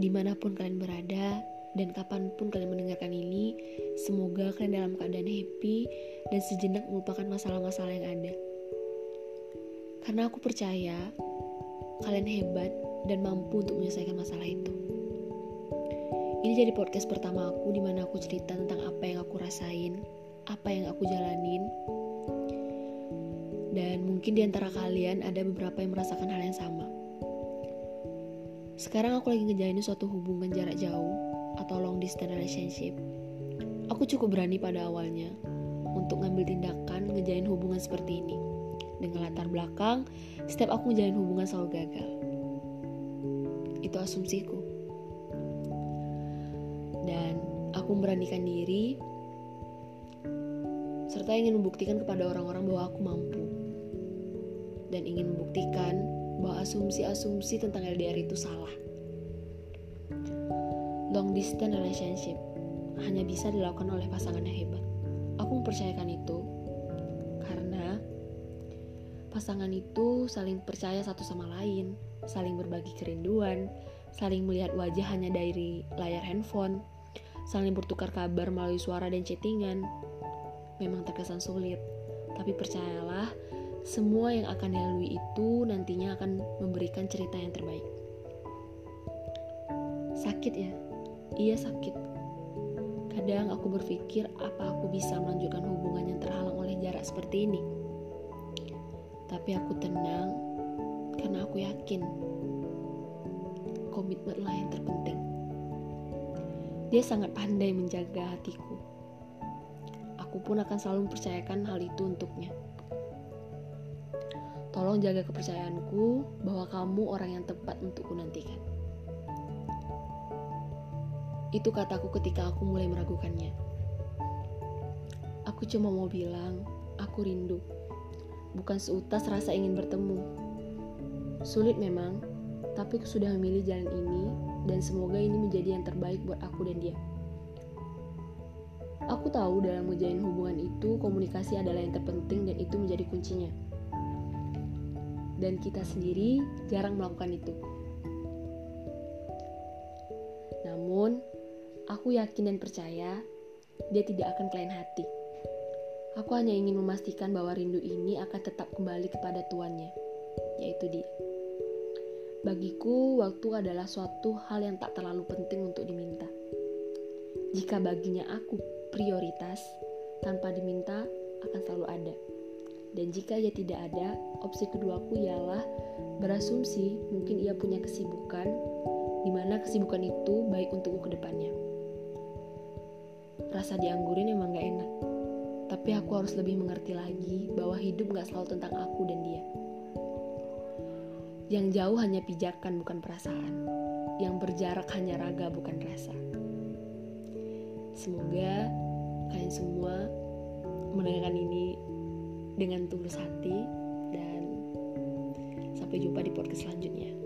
di mana pun kalian berada dan kapan pun kalian mendengarkan ini, semoga kalian dalam keadaan happy dan sejenak melupakan masalah-masalah yang ada. Karena aku percaya kalian hebat dan mampu untuk menyelesaikan masalah itu. Ini jadi podcast pertama aku di mana aku cerita tentang apa yang aku rasain, apa yang aku jalanin. Dan mungkin di antara kalian ada beberapa yang merasakan hal yang sama. Sekarang aku lagi ngejalanin suatu hubungan jarak jauh atau long distance relationship. Aku cukup berani pada awalnya untuk ngambil tindakan ngejalin hubungan seperti ini. Dengan latar belakang, setiap aku ngejalin hubungan selalu gagal. Itu asumsiku. Dan aku memberanikan diri serta ingin membuktikan kepada orang-orang bahwa aku mampu. Dan ingin membuktikan bahwa asumsi-asumsi tentang LDR itu salah. Long distance relationship hanya bisa dilakukan oleh pasangan yang hebat. Aku mempercayakan itu karena pasangan itu saling percaya satu sama lain, saling berbagi kerinduan, saling melihat wajah hanya dari layar handphone, saling bertukar kabar melalui suara dan chattingan. Memang terkesan sulit, tapi percayalah, semua yang akan dilalui itu nantinya akan memberikan cerita yang terbaik. Sakit ya? Iya sakit. Kadang aku berpikir apa aku bisa melanjutkan hubungan yang terhalang oleh jarak seperti ini. Tapi aku tenang karena aku yakin komitmenlah yang terpenting. Dia sangat pandai menjaga hatiku. Aku pun akan selalu mempercayakan hal itu untuknya. Tolong jaga kepercayaanku bahwa kamu orang yang tepat untukku nantikan. Itu kataku ketika aku mulai meragukannya. Aku cuma mau bilang, aku rindu. Bukan seutas rasa ingin bertemu. Sulit memang, tapi aku sudah memilih jalan ini dan semoga ini menjadi yang terbaik buat aku dan dia. Aku tahu dalam menjalin hubungan itu komunikasi adalah yang terpenting dan itu menjadi kuncinya dan kita sendiri jarang melakukan itu. Namun, aku yakin dan percaya dia tidak akan kelain hati. Aku hanya ingin memastikan bahwa rindu ini akan tetap kembali kepada tuannya, yaitu dia. Bagiku, waktu adalah suatu hal yang tak terlalu penting untuk diminta. Jika baginya aku prioritas, tanpa diminta akan selalu ada. Dan jika ia tidak ada, opsi keduaku ialah berasumsi mungkin ia punya kesibukan, di mana kesibukan itu baik untukku ke depannya. Rasa dianggurin emang gak enak, tapi aku harus lebih mengerti lagi bahwa hidup gak selalu tentang aku dan dia. Yang jauh hanya pijakan bukan perasaan, yang berjarak hanya raga bukan rasa. Semoga kalian semua mendengarkan ini dengan tulus hati dan sampai jumpa di podcast selanjutnya.